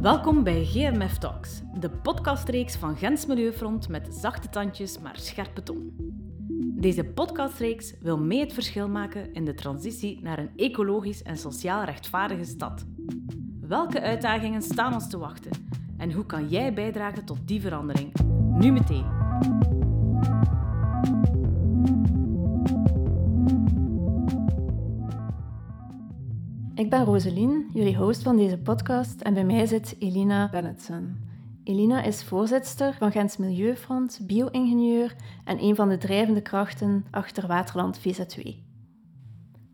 Welkom bij GMF Talks, de podcastreeks van Gens Milieufront met zachte tandjes maar scherpe tong. Deze podcastreeks wil mee het verschil maken in de transitie naar een ecologisch en sociaal rechtvaardige stad. Welke uitdagingen staan ons te wachten en hoe kan jij bijdragen tot die verandering? Nu meteen. Ik ben Roselien, jullie host van deze podcast, en bij mij zit Elina Bennetson. Elina is voorzitter van Gens Milieufront, bio-ingenieur en een van de drijvende krachten achter Waterland VZ2.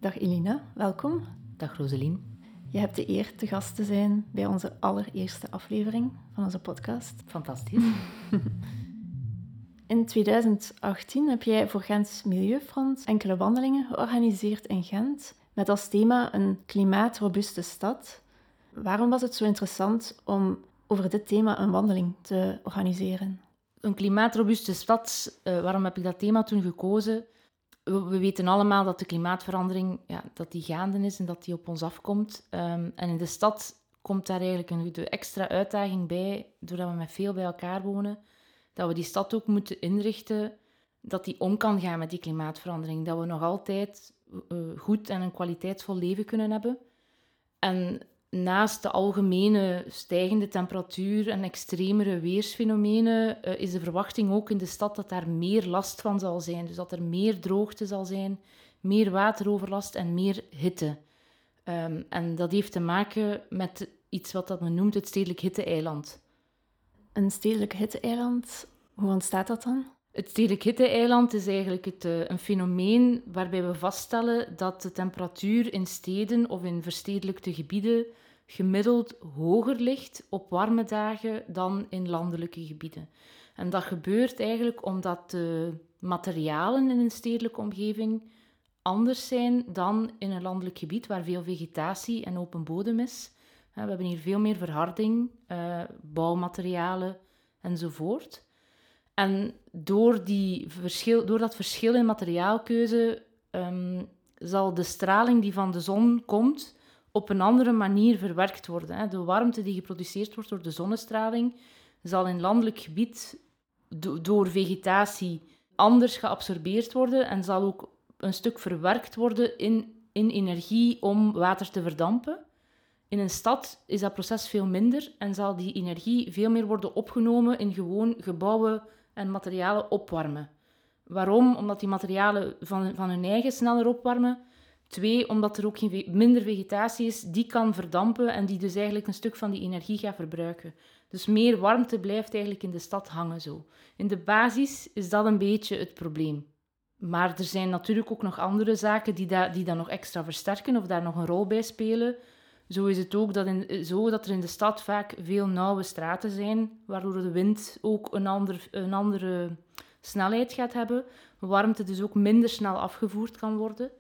Dag Elina, welkom. Dag Roselien. Je hebt de eer te gast te zijn bij onze allereerste aflevering van onze podcast. Fantastisch. In 2018 heb jij voor Gens Milieufront enkele wandelingen georganiseerd in Gent met als thema een klimaatrobuuste stad. Waarom was het zo interessant om over dit thema een wandeling te organiseren? Een klimaatrobuuste stad, uh, waarom heb ik dat thema toen gekozen? We, we, weten allemaal dat de klimaatverandering ja, dat die gaande is en dat die op ons afkomt. Um, en in de stad komt daar eigenlijk een extra uitdaging bij, doordat we met veel bij elkaar wonen, dat we die stad ook moeten inrichten dat die om kan gaan met die klimaatverandering. Dat we nog altijd goed en een kwaliteitsvol leven kunnen hebben. En naast de algemene stijgende temperatuur en extremere weersfenomenen uh, is de verwachting ook in de stad dat daar meer last van zal zijn. Dus dat er meer droogte zal zijn, meer wateroverlast en meer hitte. Um, en dat heeft te maken met iets wat dat men noemt het stedelijk hitte-eiland. Een stedelijk hitte-eiland, hoe ontstaat dat dan? Het stedelijk hitte-eiland is eigenlijk het, uh, een fenomeen waarbij we vaststellen dat de temperatuur in steden of in verstedelijkte gebieden gemiddeld hoger ligt op warme dagen dan in landelijke gebieden. En dat gebeurt eigenlijk omdat de materialen in een stedelijke omgeving anders zijn dan in een landelijk gebied waar veel vegetatie en open bodem is. We hebben hier veel meer verharding, uh, bouwmaterialen enzovoort. En door, die verschil, door dat verschil in materiaalkeuze um, zal de straling die van de zon komt op een andere manier verwerkt worden. De warmte die geproduceerd wordt door de zonnestraling zal in landelijk gebied door vegetatie anders geabsorbeerd worden en zal ook een stuk verwerkt worden in, in energie om water te verdampen. In een stad is dat proces veel minder en zal die energie veel meer worden opgenomen in gewoon gebouwen en materialen opwarmen. Waarom? Omdat die materialen van, van hun eigen sneller opwarmen. Twee, omdat er ook geen, minder vegetatie is die kan verdampen en die dus eigenlijk een stuk van die energie gaat verbruiken. Dus meer warmte blijft eigenlijk in de stad hangen zo. In de basis is dat een beetje het probleem. Maar er zijn natuurlijk ook nog andere zaken die, da die dat nog extra versterken of daar nog een rol bij spelen. Zo is het ook dat, in, zo dat er in de stad vaak veel nauwe straten zijn, waardoor de wind ook een, ander, een andere snelheid gaat hebben. Warmte dus ook minder snel afgevoerd kan worden.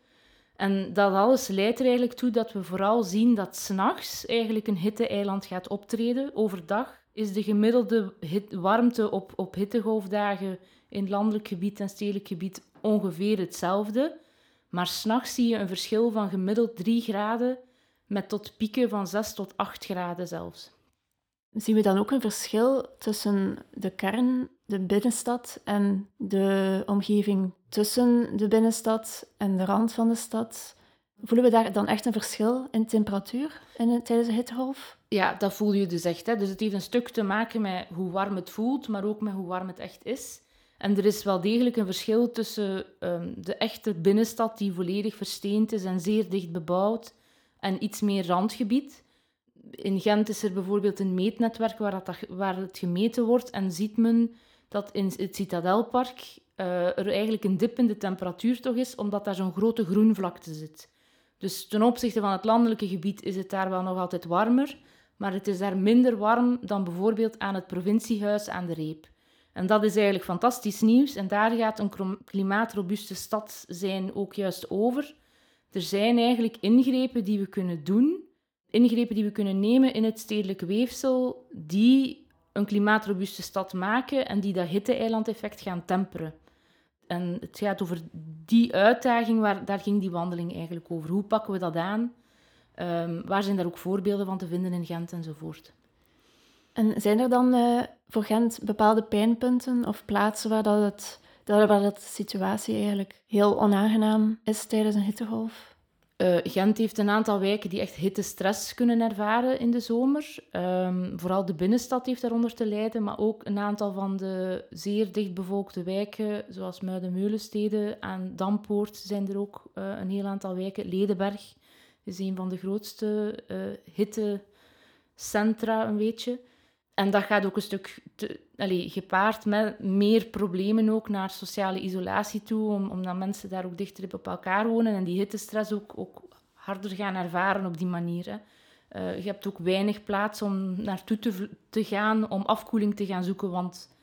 En dat alles leidt er eigenlijk toe dat we vooral zien dat s'nachts eigenlijk een hitte-eiland gaat optreden. Overdag is de gemiddelde warmte op, op hittegolfdagen in landelijk gebied en stedelijk gebied ongeveer hetzelfde. Maar s'nachts zie je een verschil van gemiddeld 3 graden met tot pieken van 6 tot 8 graden zelfs. Zien we dan ook een verschil tussen de kern, de binnenstad en de omgeving tussen de binnenstad en de rand van de stad? Voelen we daar dan echt een verschil in temperatuur in, tijdens de hittegolf? Ja, dat voel je dus echt. Hè. Dus het heeft een stuk te maken met hoe warm het voelt, maar ook met hoe warm het echt is. En er is wel degelijk een verschil tussen um, de echte binnenstad, die volledig versteend is en zeer dicht bebouwd, en iets meer randgebied. In Gent is er bijvoorbeeld een meetnetwerk waar, dat, waar het gemeten wordt en ziet men dat in het Citadelpark uh, er eigenlijk een dip in de temperatuur toch is, omdat daar zo'n grote groenvlakte zit. Dus ten opzichte van het landelijke gebied is het daar wel nog altijd warmer, maar het is daar minder warm dan bijvoorbeeld aan het provinciehuis aan de Reep. En dat is eigenlijk fantastisch nieuws en daar gaat een klimaatrobuuste stad zijn ook juist over. Er zijn eigenlijk ingrepen die we kunnen doen, ingrepen die we kunnen nemen in het stedelijke weefsel, die een klimaatrobuuste stad maken en die dat hitte-eilandeffect gaan temperen. En het gaat over die uitdaging, waar, daar ging die wandeling eigenlijk over. Hoe pakken we dat aan? Um, waar zijn daar ook voorbeelden van te vinden in Gent enzovoort. En zijn er dan uh, voor Gent bepaalde pijnpunten of plaatsen waar, dat het, waar dat de situatie eigenlijk heel onaangenaam is tijdens een hittegolf? Uh, Gent heeft een aantal wijken die echt hittestress kunnen ervaren in de zomer. Um, vooral de binnenstad heeft daaronder te lijden, maar ook een aantal van de zeer dichtbevolkte wijken, zoals Muiden-Meulensteden en Dampoort, zijn er ook uh, een heel aantal wijken. Ledenberg is een van de grootste uh, hittecentra, een beetje. En dat gaat ook een stuk allez, gepaard met meer problemen ook naar sociale isolatie toe, om, omdat mensen daar ook dichter op elkaar wonen en die hittestress ook, ook harder gaan ervaren op die manier. Uh, je hebt ook weinig plaats om naartoe te, te gaan, om afkoeling te gaan zoeken, want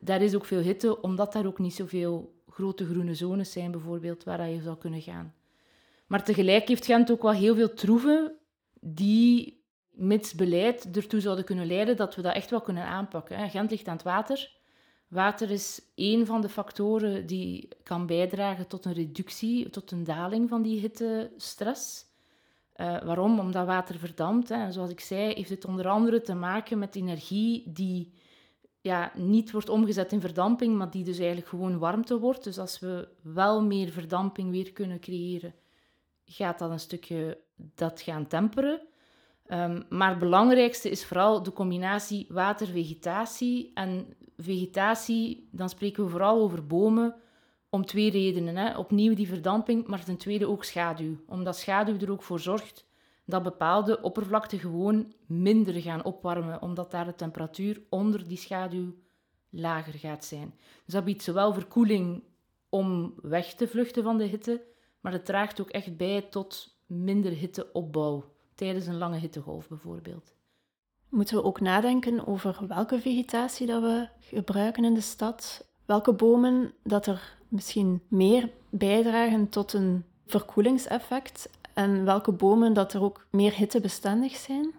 daar is ook veel hitte, omdat daar ook niet zoveel grote groene zones zijn, bijvoorbeeld, waar je zou kunnen gaan. Maar tegelijk heeft Gent ook wel heel veel troeven die mits beleid ertoe zouden kunnen leiden dat we dat echt wel kunnen aanpakken. Gent ligt aan het water. Water is één van de factoren die kan bijdragen tot een reductie, tot een daling van die hittestress. Uh, waarom? Omdat water verdampt. Hè. En zoals ik zei, heeft het onder andere te maken met energie die ja, niet wordt omgezet in verdamping, maar die dus eigenlijk gewoon warmte wordt. Dus als we wel meer verdamping weer kunnen creëren, gaat dat een stukje dat gaan temperen. Um, maar het belangrijkste is vooral de combinatie water-vegetatie. En vegetatie, dan spreken we vooral over bomen om twee redenen. Hè. Opnieuw die verdamping, maar ten tweede ook schaduw. Omdat schaduw er ook voor zorgt dat bepaalde oppervlakten gewoon minder gaan opwarmen, omdat daar de temperatuur onder die schaduw lager gaat zijn. Dus dat biedt zowel verkoeling om weg te vluchten van de hitte, maar het draagt ook echt bij tot minder hitteopbouw tijdens een lange hittegolf bijvoorbeeld. Moeten we ook nadenken over welke vegetatie dat we gebruiken in de stad? Welke bomen dat er misschien meer bijdragen tot een verkoelingseffect en welke bomen dat er ook meer hittebestendig zijn?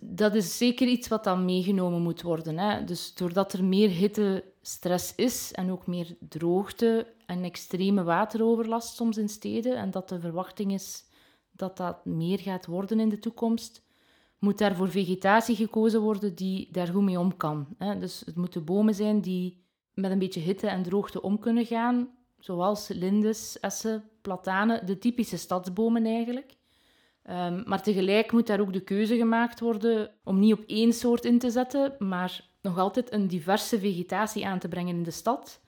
Dat is zeker iets wat dan meegenomen moet worden. Hè? Dus doordat er meer hittestress is en ook meer droogte en extreme wateroverlast soms in steden en dat de verwachting is dat dat meer gaat worden in de toekomst, moet daar voor vegetatie gekozen worden die daar goed mee om kan. Dus het moeten bomen zijn die met een beetje hitte en droogte om kunnen gaan, zoals lindes, essen, platanen, de typische stadsbomen eigenlijk. Um, maar tegelijk moet daar ook de keuze gemaakt worden om niet op één soort in te zetten, maar nog altijd een diverse vegetatie aan te brengen in de stad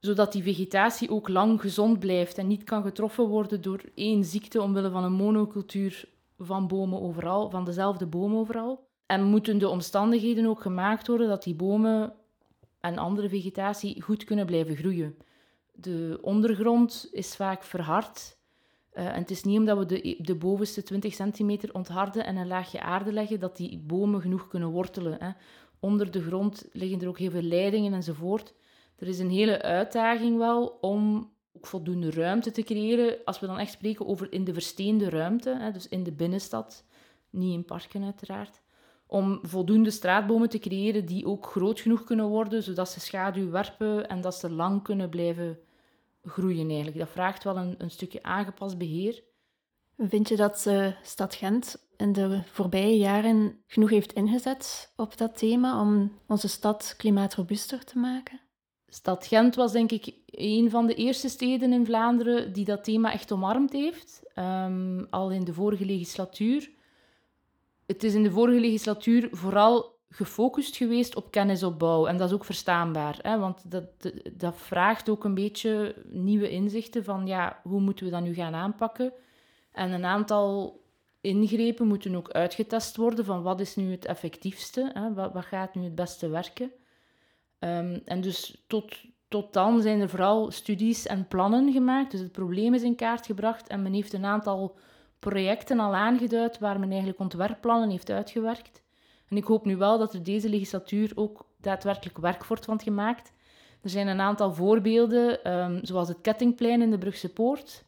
zodat die vegetatie ook lang gezond blijft en niet kan getroffen worden door één ziekte omwille van een monocultuur van bomen overal, van dezelfde boom overal. En moeten de omstandigheden ook gemaakt worden dat die bomen en andere vegetatie goed kunnen blijven groeien. De ondergrond is vaak verhard. Uh, en het is niet omdat we de, de bovenste 20 centimeter ontharden en een laagje aarde leggen, dat die bomen genoeg kunnen wortelen. Hè. Onder de grond liggen er ook heel veel leidingen enzovoort. Er is een hele uitdaging wel om ook voldoende ruimte te creëren. Als we dan echt spreken over in de versteende ruimte, hè, dus in de binnenstad, niet in parken uiteraard. Om voldoende straatbomen te creëren die ook groot genoeg kunnen worden, zodat ze schaduw werpen en dat ze lang kunnen blijven groeien eigenlijk. Dat vraagt wel een, een stukje aangepast beheer. Vind je dat de stad Gent in de voorbije jaren genoeg heeft ingezet op dat thema om onze stad klimaatrobuuster te maken? Stad Gent was denk ik een van de eerste steden in Vlaanderen die dat thema echt omarmd heeft, um, al in de vorige legislatuur. Het is in de vorige legislatuur vooral gefocust geweest op kennisopbouw. En dat is ook verstaanbaar, hè? want dat, dat vraagt ook een beetje nieuwe inzichten van ja, hoe moeten we dat nu gaan aanpakken. En een aantal ingrepen moeten ook uitgetest worden van wat is nu het effectiefste, hè? Wat, wat gaat nu het beste werken. Ehm, en dus tot, tot dan zijn er vooral studies en plannen gemaakt. Dus het probleem is in kaart gebracht en men heeft een aantal projecten al aangeduid waar men eigenlijk ontwerpplannen heeft uitgewerkt. En ik hoop nu wel dat er deze legislatuur ook daadwerkelijk werk wordt van gemaakt. Er zijn een aantal voorbeelden, ehm, zoals het Kettingplein in de Brugse Poort,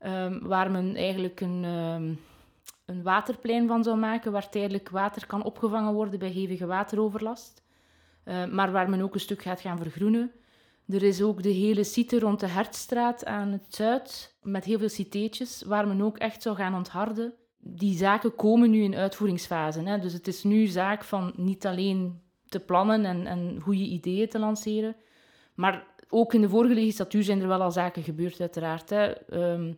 um, waar men eigenlijk een, een waterplein van zou maken, waar tijdelijk water kan opgevangen worden bij hevige wateroverlast. Eh, maar waar men ook een stuk gaat gaan vergroenen. Er is ook de hele site rond de Hertstraat aan het zuid, met heel veel citeetjes, waar men ook echt zou gaan ontharden. Die zaken komen nu in uitvoeringsfase. Hè. Dus het is nu zaak van niet alleen te plannen en, en goede ideeën te lanceren, maar ook in de vorige legislatuur zijn er wel al zaken gebeurd, uiteraard. Hè. Ehm,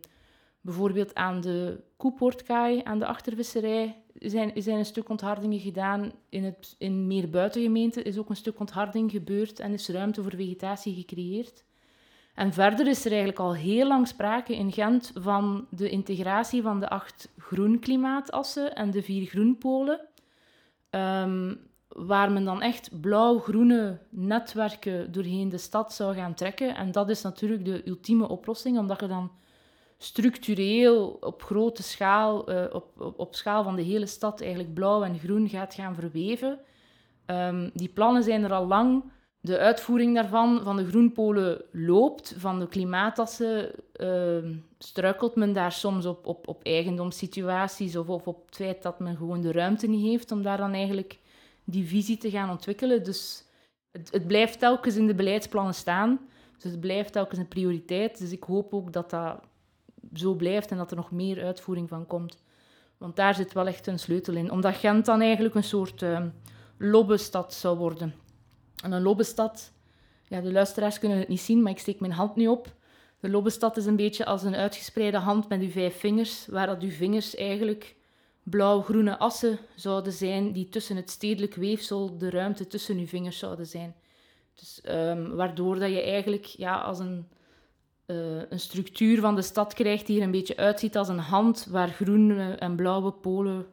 bijvoorbeeld aan de Koepoortkaai, aan de achtervisserij, zijn, zijn een stuk onthardingen gedaan. In, het, in meer buitengemeenten is ook een stuk ontharding gebeurd en is ruimte voor vegetatie gecreëerd. En verder is er eigenlijk al heel lang sprake in Gent van de integratie van de acht groenklimaatassen en de vier groenpolen. Um, waar men dan echt blauw-groene netwerken doorheen de stad zou gaan trekken. En dat is natuurlijk de ultieme oplossing, omdat je dan structureel op grote schaal, uh, op, op, op, schaal van de hele stad, eigenlijk blauw en groen gaat gaan verweven. Um, die plannen zijn er al lang. De uitvoering daarvan, van de groenpolen, loopt. Van de klimaatassen uh, struikelt men daar soms op, op, op eigendomssituaties of, of op het feit dat men gewoon de ruimte niet heeft om daar dan eigenlijk die visie te gaan ontwikkelen. Dus het, het blijft telkens in de beleidsplannen staan. Dus het blijft telkens een prioriteit. Dus ik hoop ook dat dat zo blijft en dat er nog meer uitvoering van komt. Want daar zit wel echt een sleutel in. Omdat Gent dan eigenlijk een soort uh, lobbestad zou worden. En een lobbestad, ja, de luisteraars kunnen het niet zien, maar ik steek mijn hand nu op. De lobbestad is een beetje als een uitgespreide hand met uw vijf vingers, waar dat uw vingers eigenlijk blauw-groene assen zouden zijn die tussen het stedelijk weefsel, de ruimte tussen uw vingers zouden zijn. Dus, um, waardoor dat je eigenlijk ja, als een, uh, een structuur van de stad krijgt die er een beetje uitziet als een hand waar groene en blauwe polen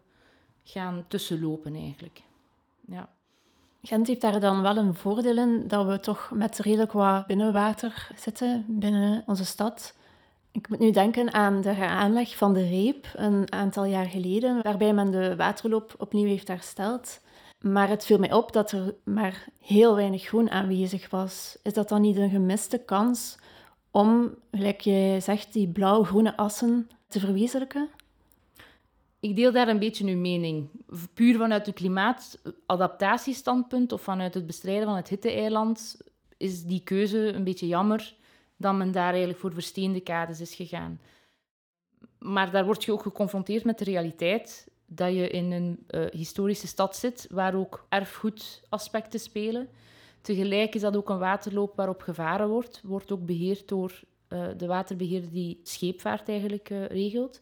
gaan tussenlopen eigenlijk. Ja. Gent heeft daar dan wel een voordeel in dat we toch met redelijk wat binnenwater zitten binnen onze stad. Ik moet nu denken aan de aanleg van de reep een aantal jaar geleden, waarbij men de waterloop opnieuw heeft hersteld. Maar het viel mij op dat er maar heel weinig groen aanwezig was. Is dat dan niet een gemiste kans om, gelijk zegt, die blauw-groene assen te verwezenlijken? Ik deel daar een beetje uw mening. Puur vanuit het klimaatadaptatiestandpunt of vanuit het bestrijden van het hitte-eiland is die keuze een beetje jammer dat men daar eigenlijk voor versteende kaders is gegaan. Maar daar word je ook geconfronteerd met de realiteit dat je in een uh, historische stad zit waar ook erfgoedaspecten spelen. Tegelijk is dat ook een waterloop waarop gevaren wordt. Wordt ook beheerd door uh, de waterbeheerder die scheepvaart eigenlijk uh, regelt.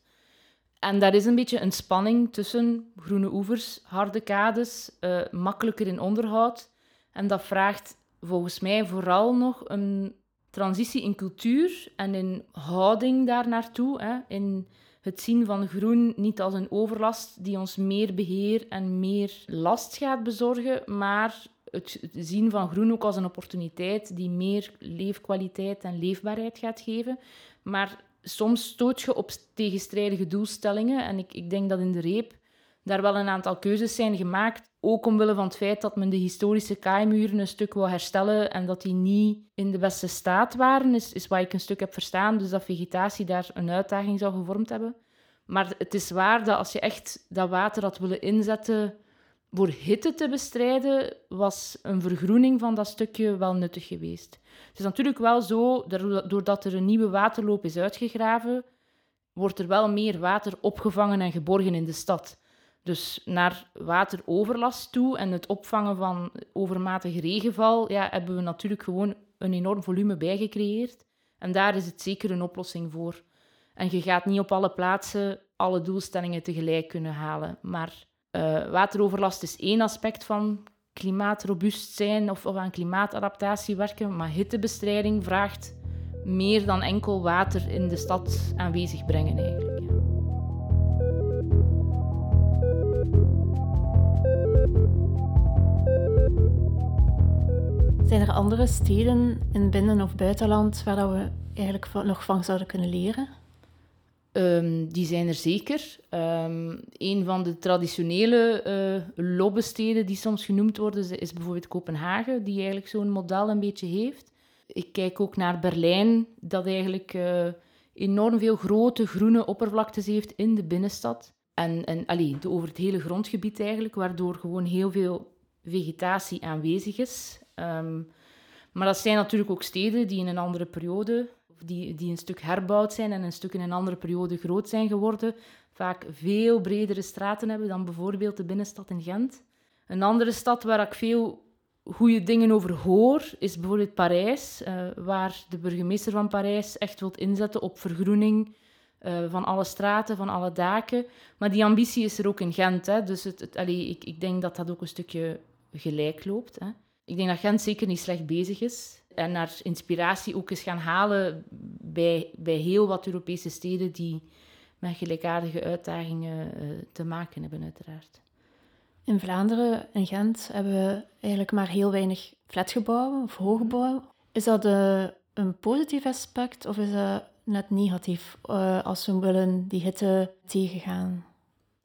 En daar is een beetje een spanning tussen groene oevers, harde kades, makkelijker in onderhoud. En dat vraagt volgens mij vooral nog een transitie in cultuur en in houding daar naartoe. Hè, in het zien van groen niet als een overlast die ons meer beheer en meer last gaat bezorgen, maar het zien van groen ook als een opportuniteit die meer leefkwaliteit en leefbaarheid gaat geven. Maar soms stoot je op tegenstrijdige doelstellingen en ik, ik denk dat in de reep daar wel een aantal keuzes zijn gemaakt. Ook omwille van het feit dat men de historische kaaimuren een stuk wil herstellen en dat die niet in de beste staat waren, is, is wat ik een stuk heb verstaan. Dus dat vegetatie daar een uitdaging zou gevormd hebben. Maar het is waar dat als je echt dat water had willen inzetten voor hitte te bestrijden, was een vergroening van dat stukje wel nuttig geweest. Het is natuurlijk wel zo, doordat er een nieuwe waterloop is uitgegraven, wordt er wel meer water opgevangen en geborgen in de stad. Dus naar wateroverlast toe en het opvangen van overmatig regenval, ja, hebben we natuurlijk gewoon een enorm volume bijgecreëerd. En daar is het zeker een oplossing voor. En je gaat niet op alle plaatsen alle doelstellingen tegelijk kunnen halen. Maar uh, wateroverlast is één aspect van klimaatrobuust zijn of, of aan klimaatadaptatie werken. Maar hittebestrijding vraagt meer dan enkel water in de stad aanwezig brengen eigenlijk. Zijn er andere steden in binnen- of buitenland waar dat we eigenlijk nog van zouden kunnen leren? Um, die zijn er zeker. Um, een van de traditionele uh, lobbesteden die soms genoemd worden, is bijvoorbeeld Kopenhagen, die eigenlijk zo'n model een beetje heeft. Ik kijk ook naar Berlijn, dat eigenlijk uh, enorm veel grote groene oppervlaktes heeft in de binnenstad. En, en allee, over het hele grondgebied eigenlijk, waardoor gewoon heel veel vegetatie aanwezig is. Um, Maar dat zijn natuurlijk ook steden die in een andere periode, die, die een stuk herbouwd zijn en een stuk in een andere periode groot zijn geworden, vaak veel bredere straten hebben dan bijvoorbeeld de binnenstad in Gent. Een andere stad waar ik veel goede dingen over hoor, is bijvoorbeeld Parijs, uh, waar de burgemeester van Parijs echt wilt inzetten op vergroening uh, van alle straten, van alle daken. Maar die ambitie is er ook in Gent. Hè. Dus het, ik, ik denk dat dat ook een stukje gelijk loopt. Hè. Ik denk dat Gent zeker niet slecht bezig is. En naar inspiratie ook eens gaan halen bij, bij heel wat Europese steden die met gelijkaardige uitdagingen uh, te maken hebben, uiteraard. In Vlaanderen en Gent hebben we eigenlijk maar heel weinig flatgebouwen of hooggebouwen. Is dat uh, een positief aspect of is dat net negatief uh, als we willen die hitte tegengaan?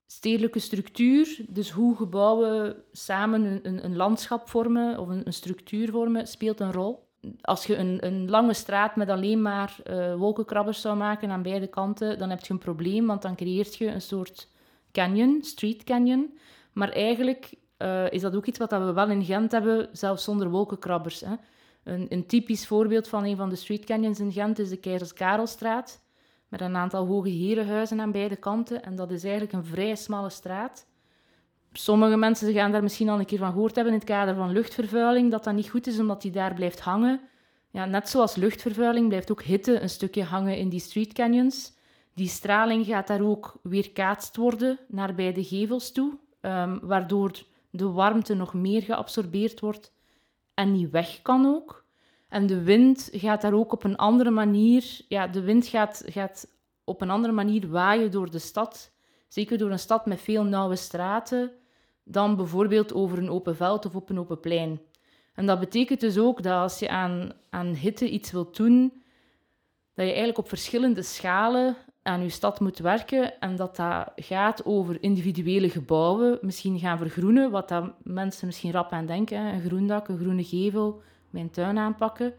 Stedelijke structuur, dus hoe gebouwen samen een, een landschap vormen of een, een, structuur vormen, speelt een rol. Als je een, een lange straat met alleen maar uh, wolkenkrabbers zou maken aan beide kanten, dan heb je een probleem, want dan creëert je een soort canyon, street canyon. Maar eigenlijk uh, is dat ook iets wat we wel in Gent hebben, zelfs zonder wolkenkrabbers. Hè. Een, een, typisch voorbeeld van een van de street canyons in Gent is de Keizers Karelstraat, met een aantal hoge herenhuizen aan beide kanten. En dat is eigenlijk een vrij smalle straat. Sommige mensen gaan daar misschien al een keer van gehoord hebben in het kader van luchtvervuiling, dat dat niet goed is omdat die daar blijft hangen. Ja, net zoals luchtvervuiling blijft ook hitte een stukje hangen in die street canyons. Die straling gaat daar ook weerkaatst worden naar beide gevels toe, um, waardoor de warmte nog meer geabsorbeerd wordt en niet weg kan ook. En de wind gaat daar ook op een andere manier... Ja, de wind gaat, gaat op een andere manier waaien door de stad. Zeker door een stad met veel nauwe straten, dan bijvoorbeeld over een open veld of op een open plein. En dat betekent dus ook dat als je aan, aan hitte iets wilt doen, dat je eigenlijk op verschillende schalen aan je stad moet werken en dat dat gaat over individuele gebouwen, misschien gaan vergroenen, wat dat mensen misschien rap aan denken, een groen dak, een groene gevel, mijn tuin aanpakken,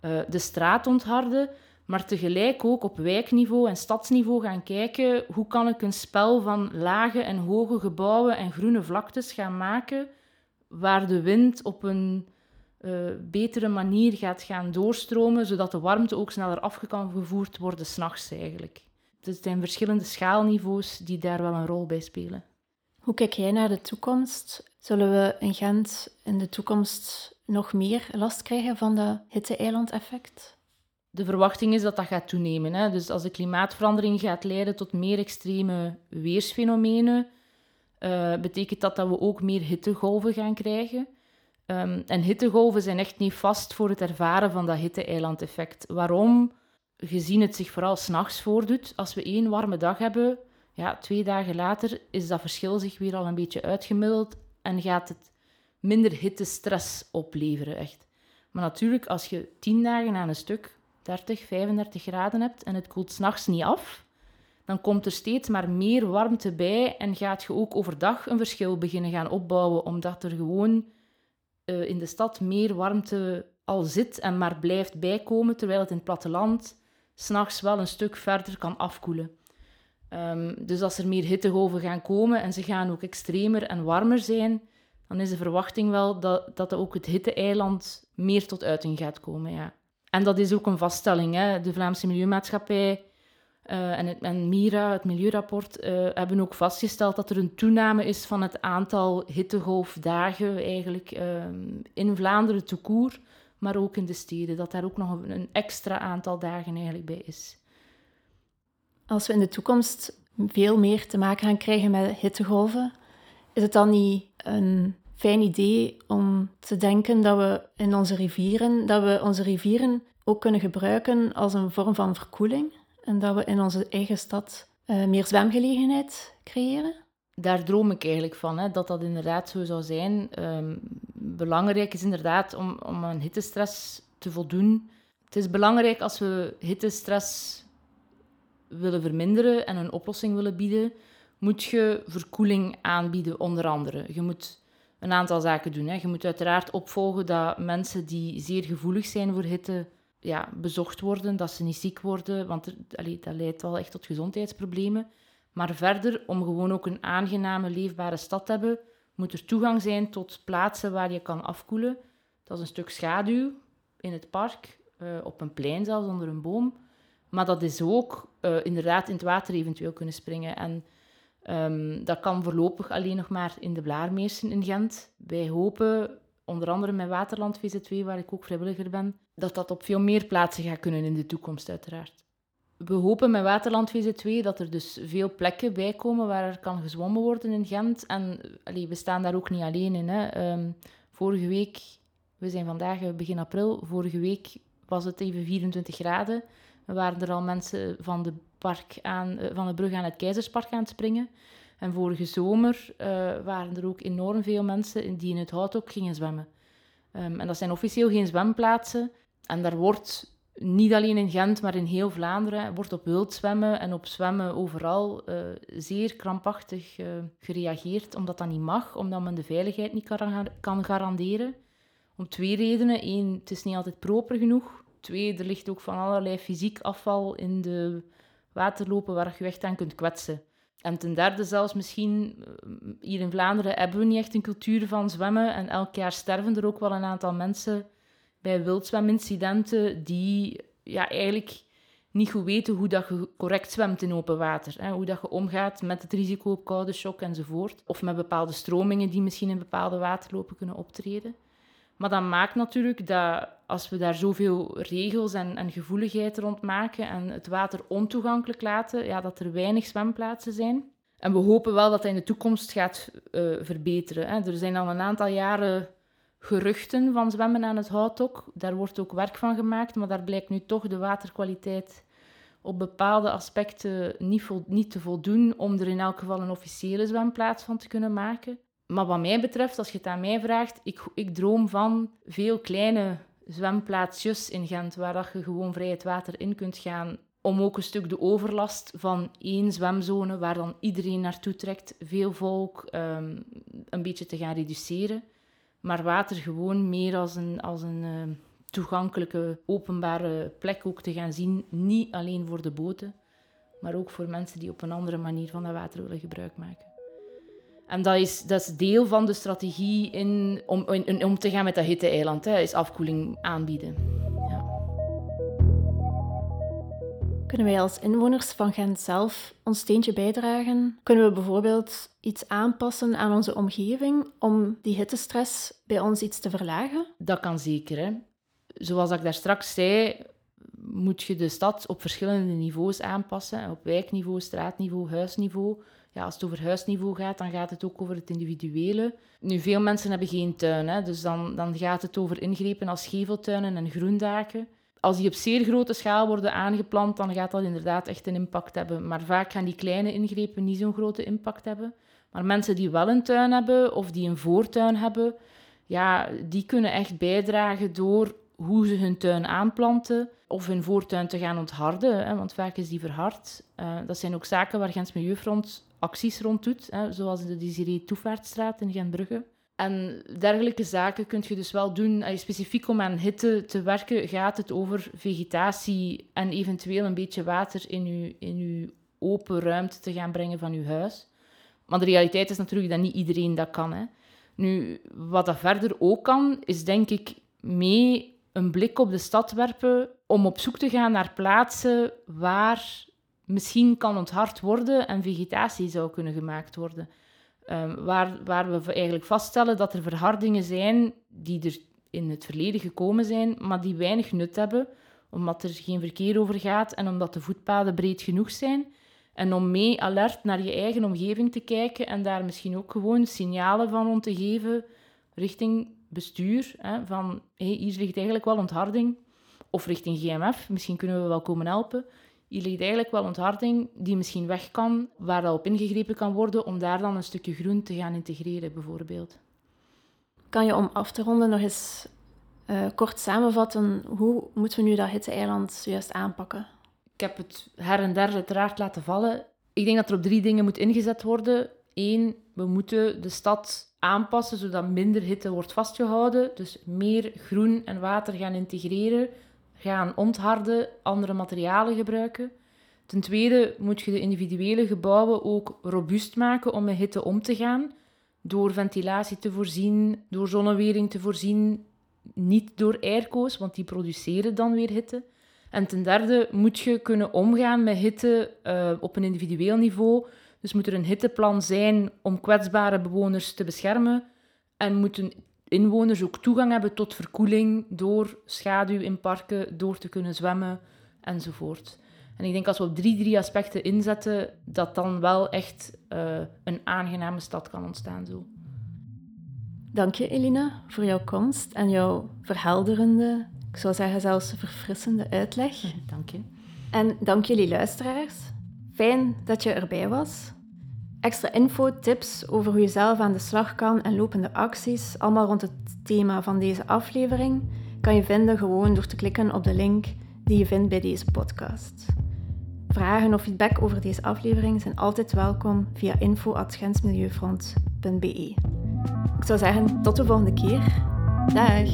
uh, de straat ontharden, maar tegelijk ook op wijkniveau en stadsniveau gaan kijken hoe kan ik een spel van lage en hoge gebouwen en groene vlaktes gaan maken waar de wind op een uh, betere manier gaat gaan doorstromen, zodat de warmte ook sneller afgevoerd worden s'nachts eigenlijk. Dus er zijn verschillende schaalniveaus die daar wel een rol bij spelen. Hoe kijk jij naar de toekomst? Zullen we in Gent in de toekomst nog meer last krijgen van dat hitte-eiland-effect? De verwachting is dat dat gaat toenemen. Hè? Dus als de klimaatverandering gaat leiden tot meer extreme weersfenomenen, uh, betekent dat dat we ook meer hittegolven gaan krijgen. Um, en hittegolven zijn echt niet vast voor het ervaren van dat hitte-eiland-effect. Waarom? gezien het zich vooral s'nachts voordoet, als we één warme dag hebben, ja, twee dagen later is dat verschil zich weer al een beetje uitgemiddeld en gaat het minder hittestress opleveren, echt. Maar natuurlijk, als je tien dagen aan een stuk 30, 35 graden hebt en het koelt s'nachts niet af, dan komt er steeds maar meer warmte bij en gaat je ook overdag een verschil beginnen gaan opbouwen, omdat er gewoon uh, in de stad meer warmte al zit en maar blijft bijkomen, terwijl het in het platteland s'nachts wel een stuk verder kan afkoelen. Um, dus als er meer hittegolven gaan komen en ze gaan ook extremer en warmer zijn, dan is de verwachting wel dat, dat ook het hitte-eiland meer tot uiting gaat komen. Ja. En dat is ook een vaststelling. Hè. De Vlaamse Milieumaatschappij uh, en, en MIRA, het Milieurapport, uh, hebben ook vastgesteld dat er een toename is van het aantal hittegolfdagen eigenlijk, uh, in Vlaanderen te koer maar ook in de steden. Dat daar ook nog een extra aantal dagen eigenlijk bij is. Als we in de toekomst veel meer te maken gaan krijgen met hittegolven, is het dan niet een fijn idee om te denken dat we in onze rivieren, dat we onze rivieren ook kunnen gebruiken als een vorm van verkoeling en dat we in onze eigen stad uh, meer zwemgelegenheid creëren? daar droom ik eigenlijk van, hè, dat dat inderdaad zo zou zijn. Um, belangrijk is inderdaad om, om aan hittestress te voldoen. Het is belangrijk als we hittestress willen verminderen en een oplossing willen bieden, moet je verkoeling aanbieden, onder andere. Je moet een aantal zaken doen. Hè. Je moet uiteraard opvolgen dat mensen die zeer gevoelig zijn voor hitte ja, bezocht worden, dat ze niet ziek worden, want dat leidt wel echt tot gezondheidsproblemen. Maar verder, om gewoon ook een aangename, leefbare stad te hebben, moet er toegang zijn tot plaatsen waar je kan afkoelen. Dat is een stuk schaduw, in het park, eh, op een plein zelfs, onder een boom. Maar dat is ook uh, inderdaad in het water eventueel kunnen springen. En um, dat kan voorlopig alleen nog maar in de Blaarmeersen in Gent. Wij hopen, onder andere met Waterland VZ2, waar ik ook vrijwilliger ben, dat dat op veel meer plaatsen gaat kunnen in de toekomst uiteraard we hopen met Waterland VZ2 dat er dus veel plekken bij komen waar er kan gezwommen worden in Gent. En we staan daar ook niet alleen in. Hè. Um, vorige week, we zijn vandaag eh, begin april, vorige week was het even 24 graden. Er waren er al mensen van de, park aan, eh, van de brug aan het Keizerspark aan het springen. En vorige zomer uh, waren er ook enorm veel mensen die in het hout ook gingen zwemmen. Um, en dat zijn officieel geen zwemplaatsen. En daar wordt niet alleen in Gent, maar in heel Vlaanderen wordt op wildzwemmen en op zwemmen overal uh, zeer krampachtig gereageerd, omdat dat niet mag, omdat men de veiligheid niet kan, kan garanderen. Om twee redenen. Eén, het is niet altijd proper genoeg. Twee, er ligt ook van allerlei fysiek afval in de waterlopen waar je echt aan kunt kwetsen. En ten derde zelfs misschien, eh, hier in Vlaanderen hebben we niet echt een cultuur van zwemmen en elk jaar sterven er ook wel een aantal mensen bij wildzwemincidenten die ja, eigenlijk niet goed weten hoe dat je correct zwemt in open water. Hè? Hoe dat je omgaat met het risico op koude shock enzovoort. Of met bepaalde stromingen die misschien in bepaalde waterlopen kunnen optreden. Maar dat maakt natuurlijk dat als we daar zoveel regels en, en gevoeligheid rond maken en het water ontoegankelijk laten, ja, dat er weinig zwemplaatsen zijn. En we hopen wel dat dat in de toekomst gaat uh, verbeteren. Hè. Er zijn al een aantal jaren geruchten van zwemmen aan het houtok. Daar wordt ook werk van gemaakt, maar daar blijkt nu toch de waterkwaliteit op bepaalde aspecten niet, niet te voldoen om er in elk geval een officiële zwemplaats van te kunnen maken. Maar wat mij betreft, als je het aan mij vraagt, ik, ik droom van veel kleine zwemplaatsjes in Gent, waar dat je gewoon vrij het water in kunt gaan, om ook een stuk de overlast van één zwemzone, waar dan iedereen naartoe trekt, veel volk, um, een beetje te gaan reduceren maar water gewoon meer als een, als een uh, toegankelijke openbare plek ook te gaan zien. Niet alleen voor de boten, maar ook voor mensen die op een andere manier van dat water willen gebruik maken. En dat is, dat is deel van de strategie in, om, in, om te gaan met dat hitte-eiland, is afkoeling aanbieden. Kunnen wij als inwoners van Gent zelf ons steentje bijdragen? Kunnen we bijvoorbeeld iets aanpassen aan onze omgeving om die hittestress bij ons iets te verlagen? Dat kan zeker. Hè? Zoals ik daar straks zei, moet je de stad op verschillende niveaus aanpassen. Op wijkniveau, straatniveau, huisniveau. Ja, als het over huisniveau gaat, dan gaat het ook over het individuele. Nu, veel mensen hebben geen tuin, hè? dus dan, dan gaat het over ingrepen als geveltuinen en groendaken als die op zeer grote schaal worden aangeplant, dan gaat dat inderdaad echt een impact hebben. Maar vaak gaan die kleine ingrepen niet zo'n grote impact hebben. Maar mensen die wel een tuin hebben of die een voortuin hebben, ja, die kunnen echt bijdragen door hoe ze hun tuin aanplanten of hun voortuin te gaan ontharden, hè, want vaak is die verhard. Uh, dat zijn ook zaken waar Gens Milieufront acties rond doet, hè, zoals de Desiree Toevaartstraat in Gentbrugge. En dergelijke zaken kun je dus wel doen. Specifiek om aan hitte te werken, gaat het over vegetatie en eventueel een beetje water in je, in uw open ruimte te gaan brengen van je huis. Maar de realiteit is natuurlijk dat niet iedereen dat kan. Hè. Nu, wat dat verder ook kan, is denk ik mee een blik op de stad werpen om op zoek te gaan naar plaatsen waar misschien kan onthard worden en vegetatie zou kunnen gemaakt worden. Um, waar, waar we eigenlijk vaststellen dat er verhardingen zijn die er in het verleden gekomen zijn, maar die weinig nut hebben, omdat er geen verkeer over gaat en omdat de voetpaden breed genoeg zijn. En om mee alert naar je eigen omgeving te kijken en daar misschien ook gewoon signalen van om te geven richting bestuur. Hè, van hey, hier ligt eigenlijk wel ontharding. Of richting GMF, misschien kunnen we wel komen helpen hier ligt eigenlijk wel ontharding die misschien weg kan, waar dat op ingegrepen kan worden, om daar dan een stukje groen te gaan integreren, bijvoorbeeld. Kan je om af te ronden nog eens uh, kort samenvatten, hoe moeten we nu dat hitte-eiland juist aanpakken? Ik heb het her en der uiteraard laten vallen. Ik denk dat er op drie dingen moet ingezet worden. Eén, we moeten de stad aanpassen zodat minder hitte wordt vastgehouden. Dus meer groen en water gaan integreren gaan ontharden, andere materialen gebruiken. Ten tweede moet je de individuele gebouwen ook robuust maken om met hitte om te gaan. Door ventilatie te voorzien, door zonnewering te voorzien, niet door airco's, want die produceren dan weer hitte. En ten derde moet je kunnen omgaan met hitte uh, op een individueel niveau. Dus moet er een hitteplan zijn om kwetsbare bewoners te beschermen. En moeten inwoners ook toegang hebben tot verkoeling door schaduw in parken, door te kunnen zwemmen enzovoort. En ik denk als we op drie, drie aspecten inzetten, dat dan wel echt uh, een aangename stad kan ontstaan. Zo. Dank je, Elina, voor jouw komst en jouw verhelderende, ik zou zeggen zelfs verfrissende uitleg. Dank je. En dank jullie luisteraars. Fijn dat je erbij was. Extra info, tips over hoe je zelf aan de slag kan en lopende acties, allemaal rond het thema van deze aflevering, kan je vinden gewoon door te klikken op de link die je vindt bij deze podcast. Vragen of feedback over deze aflevering zijn altijd welkom via info.gensmilieufront.be. Ik zou zeggen, tot de volgende keer. Dag!